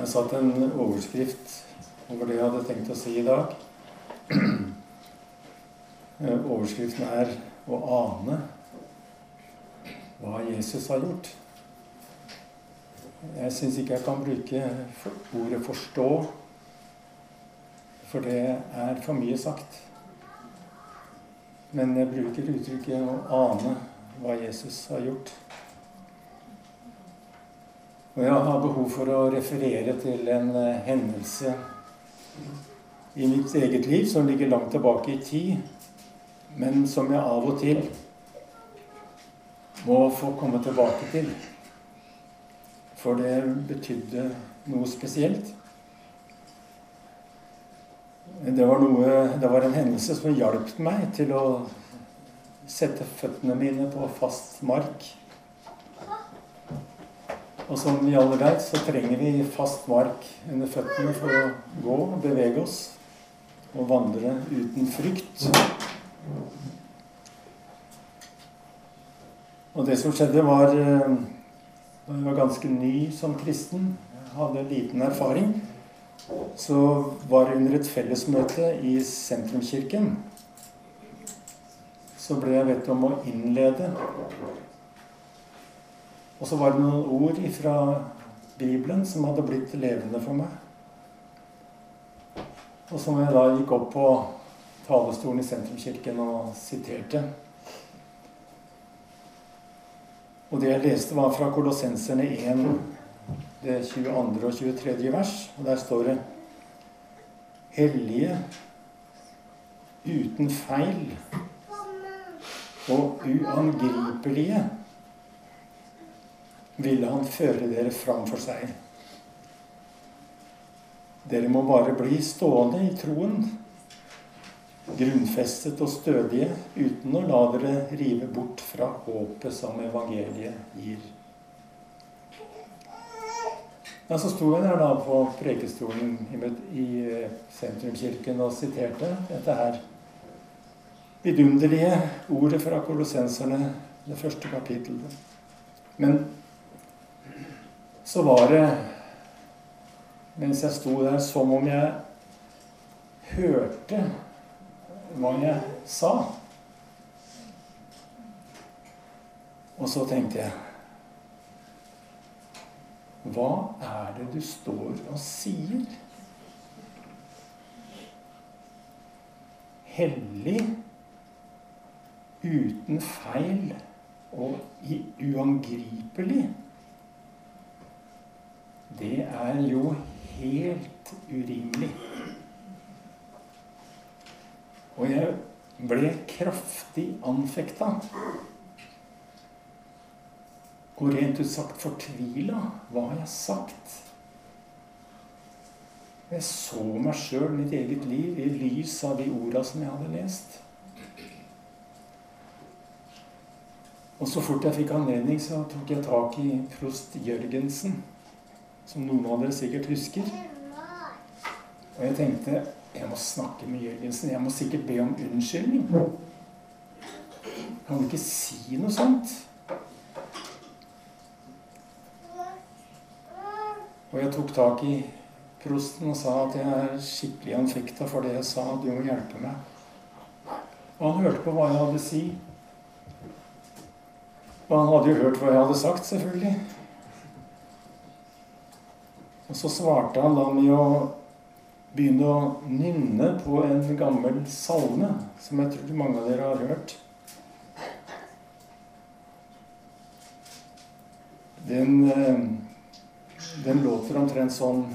Jeg har satt en overskrift over det jeg hadde tenkt å si i dag. Overskriften er 'Å ane hva Jesus har gjort'. Jeg syns ikke jeg kan bruke ordet 'forstå', for det er for mye sagt. Men jeg bruker uttrykket 'å ane hva Jesus har gjort'. Og jeg har behov for å referere til en uh, hendelse i mitt eget liv som ligger langt tilbake i tid, men som jeg av og til må få komme tilbake til. For det betydde noe spesielt. Det var, noe, det var en hendelse som hjalp meg til å sette føttene mine på fast mark og som vi alle vet, så trenger vi fast mark under føttene for å gå bevege oss og vandre uten frykt. Og det som skjedde, var eh, Da jeg var ganske ny som kristen, hadde liten erfaring, så var det under et fellesmøte i sentrumskirken så ble jeg bedt om å innlede og så var det noen ord fra Bibelen som hadde blitt levende for meg. Og som jeg da gikk opp på talerstolen i sentrumskirken og siterte. Og det jeg leste, var fra Kolossenserne 1, det 22. og 23. vers. Og der står det Hellige, uten feil og uangripelige ville han føre dere fram for seg. Dere må bare bli stående i troen, grunnfestet og stødige, uten å la dere rive bort fra håpet som evangeliet gir. Ja, Så sto jeg der da på prekestolen i eh, sentrumskirken og siterte dette her vidunderlige ordet fra kolossenserne, det første kapittelet. Men så var det, mens jeg sto der, som om jeg hørte hva jeg sa. Og så tenkte jeg Hva er det du står og sier? Hellig, uten feil og uangripelig det er jo helt urimelig. Og jeg ble kraftig anfekta. Og rent ut sagt fortvila. Hva har jeg sagt? Jeg så meg sjøl, mitt eget liv, i lys av de orda som jeg hadde lest. Og så fort jeg fikk anledning, så tok jeg tak i prost Jørgensen som noen av dere sikkert husker. Og jeg tenkte jeg må snakke med Jørgensen. Jeg må sikkert be om unnskyldning. Kan du ikke si noe sånt? Og jeg tok tak i prosten og sa at jeg er skikkelig anfekta for det jeg sa. Du må hjelpe meg. Og han hørte på hva jeg hadde å si. Og han hadde jo hørt hva jeg hadde sagt, selvfølgelig. Og så svarte han da med å begynne å nynne på en gammel salme som jeg tror mange av dere har hørt. Den, eh, den låter omtrent sånn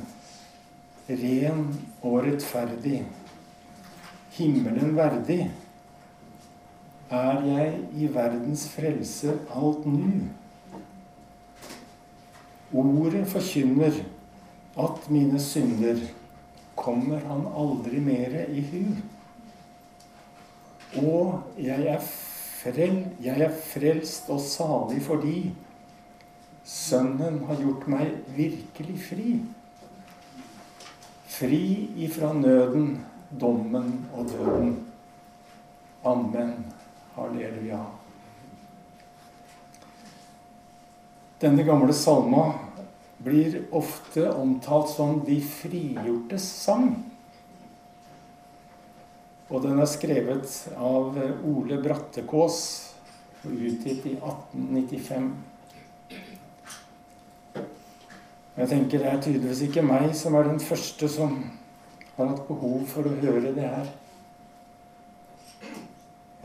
Ren og rettferdig, himmelen verdig, er jeg i verdens frelser alt nu. Ordet forkynner at mine synder kommer han aldri mere i hu. Og jeg er, frel, jeg er frelst og salig fordi Sønnen har gjort meg virkelig fri. Fri ifra nøden, dommen og døden. Amen. Halleluja. Denne gamle salma blir ofte omtalt som de frigjortes sang. Og den er skrevet av Ole Brattekås og utgitt i 1895. Jeg tenker det er tydeligvis ikke meg som er den første som har hatt behov for å høre det her.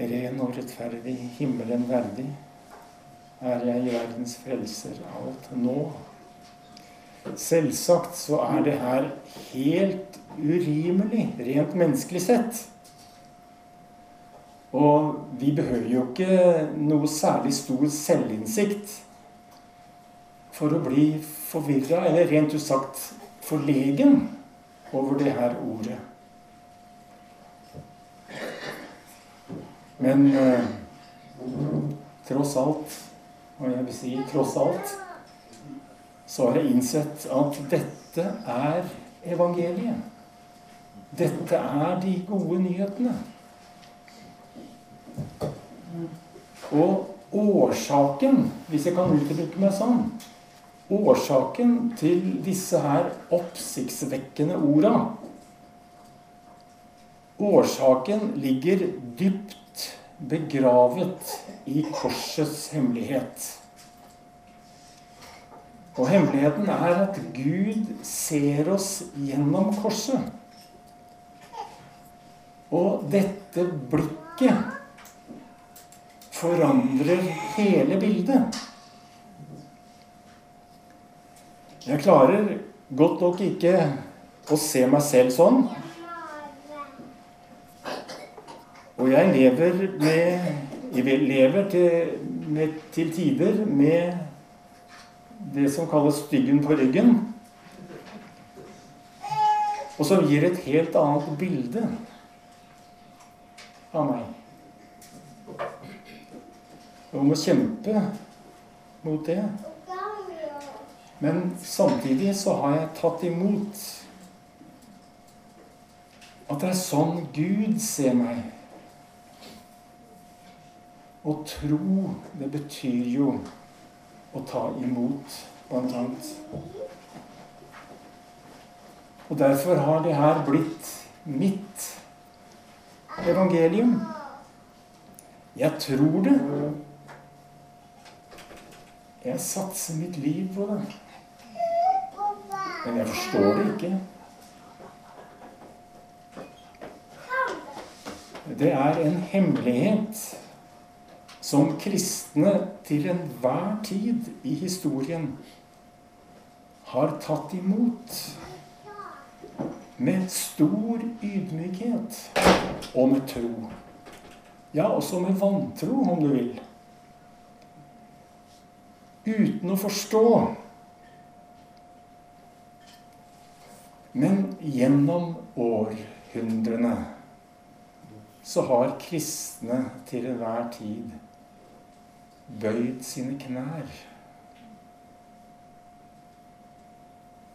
Ren og rettferdig, himmelen verdig, er jeg i verdens frelser alt nå. Selvsagt så er det her helt urimelig, rent menneskelig sett. Og vi behøver jo ikke noe særlig stor selvinnsikt for å bli forvirra, eller rent ut sagt forlegen, over det her ordet. Men eh, tross alt, og jeg vil si tross alt, så har jeg innsett at dette er evangeliet. Dette er de gode nyhetene. Og årsaken, hvis jeg kan uttrykke meg sånn Årsaken til disse her oppsiktsvekkende orda Årsaken ligger dypt begravet i korsets hemmelighet. Og hemmeligheten er at Gud ser oss gjennom korset. Og dette blikket forandrer hele bildet. Jeg klarer godt nok ikke å se meg selv sånn. Og jeg lever, med, jeg lever til, med, til tider med det som kalles 'styggen på ryggen'. Og som gir et helt annet bilde av meg og må kjempe mot det. Men samtidig så har jeg tatt imot at det er sånn Gud ser meg. Å tro, det betyr jo å ta imot, blant annet. Og derfor har det her blitt mitt evangelium. Jeg tror det. Jeg satser mitt liv på det. Men jeg forstår det ikke. Det er en hemmelighet som kristne til enhver tid i historien har tatt imot med stor ydmykhet og med tro. Ja, også med vantro, om du vil uten å forstå. Men gjennom århundrene så har kristne til enhver tid bøyd sine knær.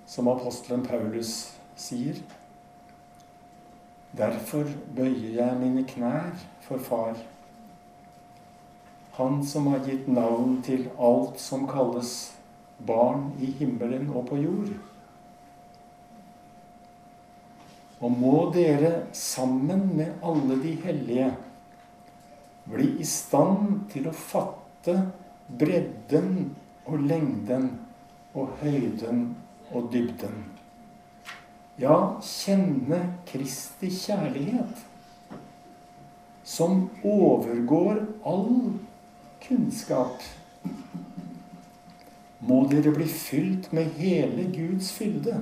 Som apostelen Paulus sier. Derfor bøyer jeg mine knær for Far han som har gitt navn til alt som kalles barn i himmelen og på jord. Og må dere sammen med alle de hellige bli i stand til å fatte bredden og lengden og høyden og dybden. Ja, kjenne Kristi kjærlighet, som overgår all kunnskap må dere bli fylt med hele Guds fylde.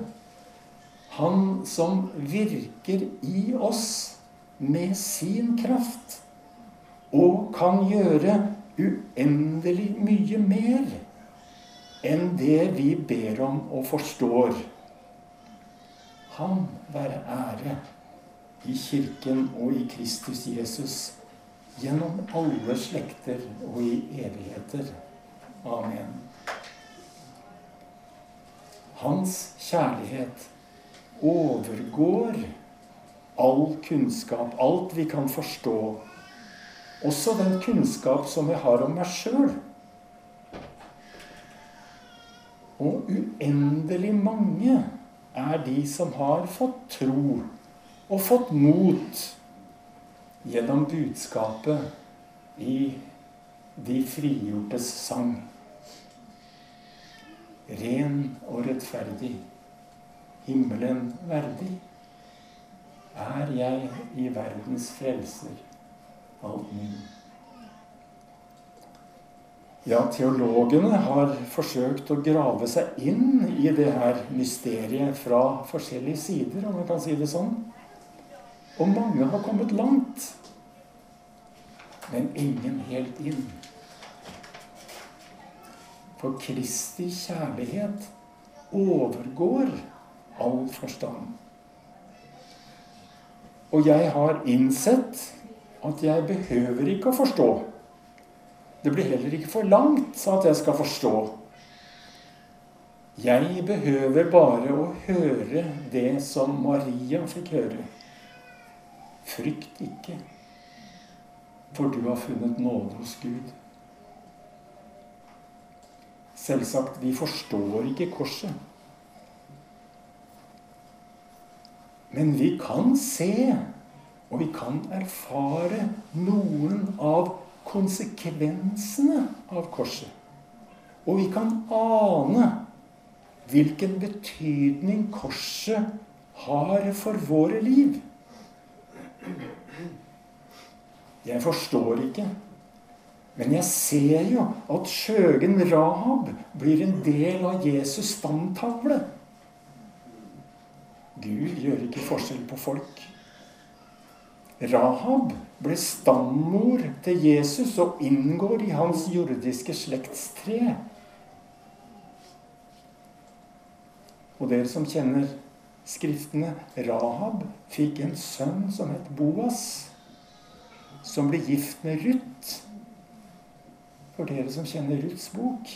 Han som virker i oss med sin kraft og kan gjøre uendelig mye mer enn det vi ber om og forstår. Han være ære i Kirken og i Kristus Jesus gjennom alle slekter og i evigheter. Amen. Hans kjærlighet overgår all kunnskap, alt vi kan forstå. Også den kunnskap som jeg har om meg sjøl. Og uendelig mange er de som har fått tro og fått mot gjennom budskapet i de frigjortes sang. Ren og rettferdig, himmelen verdig, er jeg i verdens frelser min. Ja, teologene har forsøkt å grave seg inn i det her mysteriet fra forskjellige sider, om jeg kan si det sånn. Og mange har kommet langt. Men ingen helt inn. For Kristi kjærlighet overgår all forstand. Og jeg har innsett at jeg behøver ikke å forstå. Det blir heller ikke for langt så at jeg skal forstå. Jeg behøver bare å høre det som Maria fikk høre. Frykt ikke, for du har funnet nåde hos Gud. Selvsagt, vi forstår ikke korset. Men vi kan se, og vi kan erfare noen av konsekvensene av korset. Og vi kan ane hvilken betydning korset har for våre liv. Jeg forstår ikke, men jeg ser jo at skjøgen Rahab blir en del av Jesus' standtavle. Gud gjør ikke forskjell på folk. Rahab ble stammor til Jesus og inngår i hans jordiske slektstre. Og dere som kjenner Skriftene Rahab fikk en sønn som het Boas, som ble gift med Ruth. For dere som kjenner Ruths bok.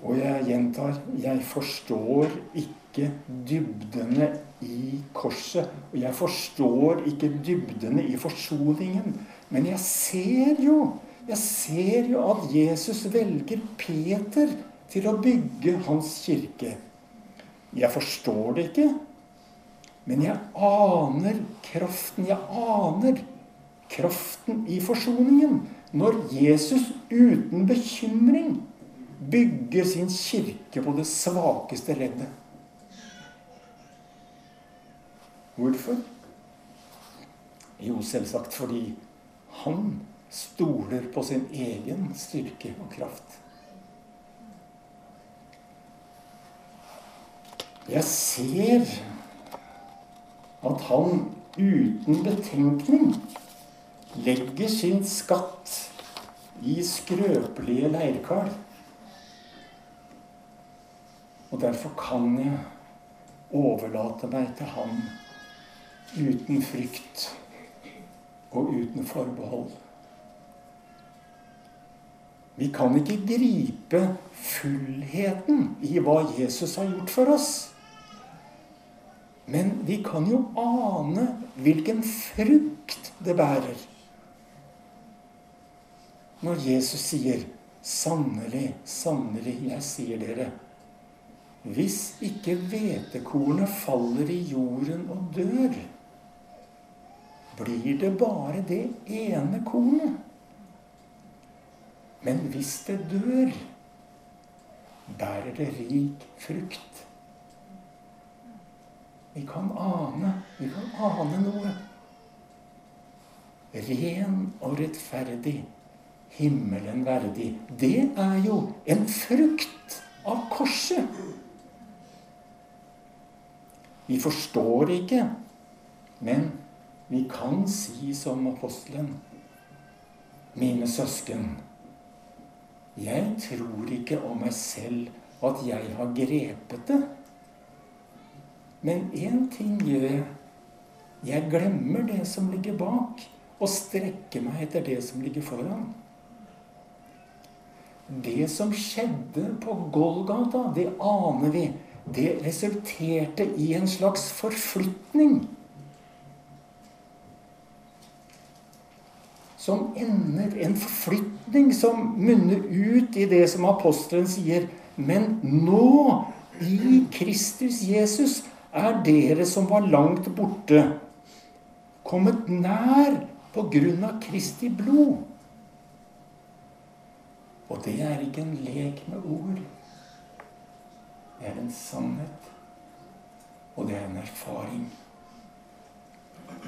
Og jeg gjentar jeg forstår ikke dybdene i korset. Og jeg forstår ikke dybdene i forsoningen. Men jeg ser jo jeg ser jo at Jesus velger Peter til å bygge hans kirke. Jeg forstår det ikke, men jeg aner kraften. Jeg aner kraften i forsoningen. Når Jesus uten bekymring bygger sin kirke på det svakeste leddet. Hvorfor? Jo, selvsagt fordi han stoler på sin egen styrke og kraft. Jeg ser at han uten betenkning legger sin skatt i skrøpelige leirkar. Og derfor kan jeg overlate meg til han uten frykt og uten forbehold. Vi kan ikke gripe fullheten i hva Jesus har gjort for oss. Men vi kan jo ane hvilken frukt det bærer. Når Jesus sier 'Sannelig, sannelig, jeg sier dere' Hvis ikke hvetekornet faller i jorden og dør, blir det bare det ene kornet. Men hvis det dør, bærer det rik frukt. Vi kan ane, vi kan ane noe. Ren og rettferdig, himmelen verdig. Det er jo en frukt av korset. Vi forstår ikke, men vi kan si som apostelen, mine søsken, jeg tror ikke om meg selv at jeg har grepet det. Men én ting gjør jeg. Jeg glemmer det som ligger bak, og strekker meg etter det som ligger foran. Det som skjedde på Golgata, det aner vi. Det resulterte i en slags forflytning. Som ender En forflytning som munner ut i det som apostelen sier. Men nå, i Kristus Jesus, er dere som var langt borte, kommet nær på grunn av Kristi blod. Og det er ikke en lek med ord. Det er en sannhet. Og det er en erfaring.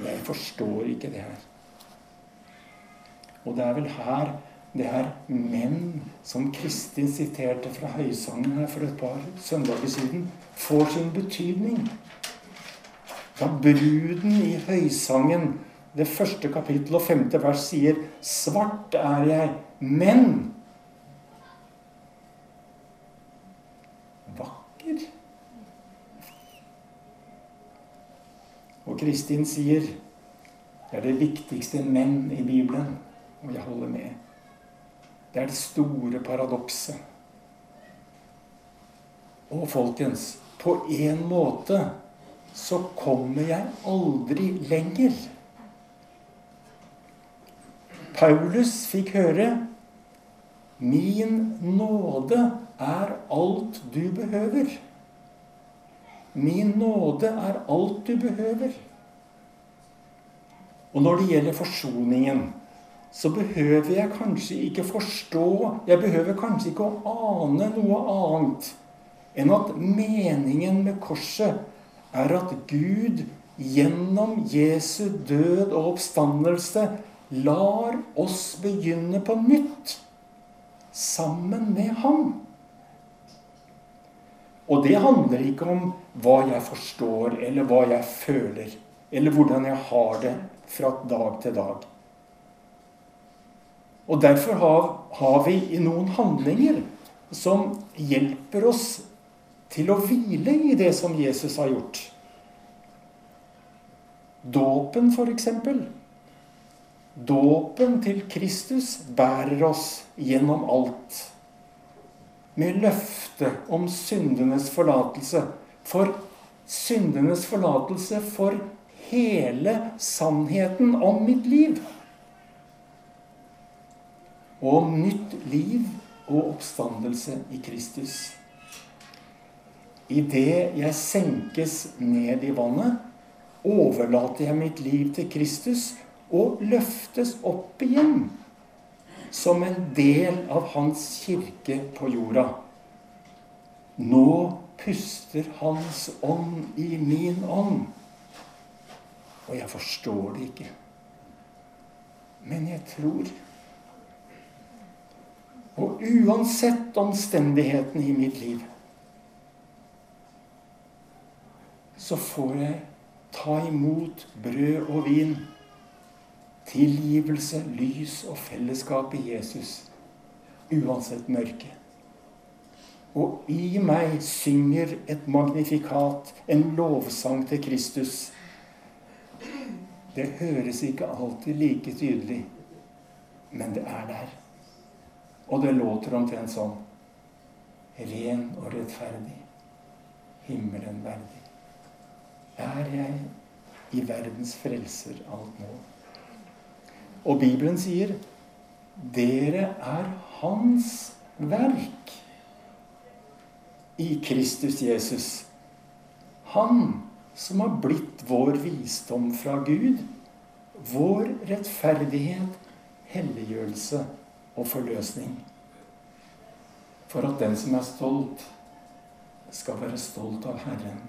Jeg forstår ikke det her. Og det er vel her det er menn som Kristin siterte fra Høysangen her for et par søndager siden, får sin betydning. Da bruden i Høysangen, det første kapittel og femte vers, sier 'Svart er jeg, men' Vakker. Og Kristin sier det er det viktigste menn i Bibelen, og jeg holder med. Det er det store paradokset. Og folkens, på en måte så kommer jeg aldri lenger. Paulus fikk høre Min nåde er alt du behøver. Min nåde er alt du behøver. Og når det gjelder forsoningen så behøver jeg kanskje ikke forstå Jeg behøver kanskje ikke å ane noe annet enn at meningen med korset er at Gud gjennom Jesu død og oppstandelse lar oss begynne på nytt sammen med ham. Og det handler ikke om hva jeg forstår, eller hva jeg føler, eller hvordan jeg har det fra dag til dag. Og derfor har, har vi noen handlinger som hjelper oss til å hvile i det som Jesus har gjort. Dåpen, f.eks. Dåpen til Kristus bærer oss gjennom alt. Med løfte om syndenes forlatelse. For syndenes forlatelse for hele sannheten om mitt liv og om nytt liv og oppstandelse i Kristus. Idet jeg senkes ned i vannet, overlater jeg mitt liv til Kristus og løftes opp igjen som en del av Hans kirke på jorda. Nå puster Hans ånd i min ånd. Og jeg forstår det ikke. Men jeg tror og uansett omstendighetene i mitt liv, så får jeg ta imot brød og vin, tilgivelse, lys og fellesskap i Jesus, uansett mørke. Og i meg synger et magnifikat, en lovsang til Kristus. Det høres ikke alltid like tydelig, men det er der. Og det låter omtrent sånn Ren og rettferdig, himmelen verdig. Er jeg i verdens frelser alt nå? Og Bibelen sier dere er Hans verk i Kristus Jesus. Han som har blitt vår visdom fra Gud, vår rettferdighet, helliggjørelse og forløsning. For at den som er stolt, skal være stolt av Herren.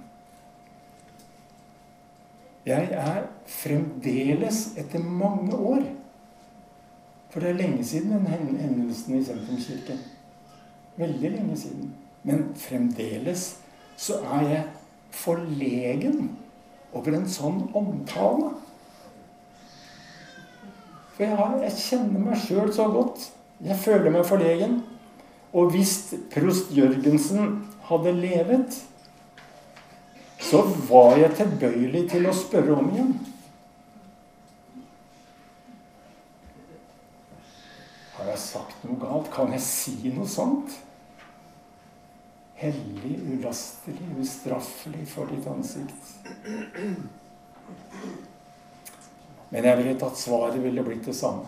Jeg er fremdeles, etter mange år For det er lenge siden den hendelsen i Sentrumskirken. Veldig lenge siden. Men fremdeles så er jeg forlegen over en sånn omtale. For jeg, har, jeg kjenner meg sjøl så godt. Jeg føler meg forlegen. Og hvis prost Jørgensen hadde levet, så var jeg tilbøyelig til å spørre om igjen. Har jeg sagt noe galt? Kan jeg si noe sånt? Hellig, ulastelig, ustraffelig for ditt ansikt. Men jeg vet at svaret ville blitt det samme.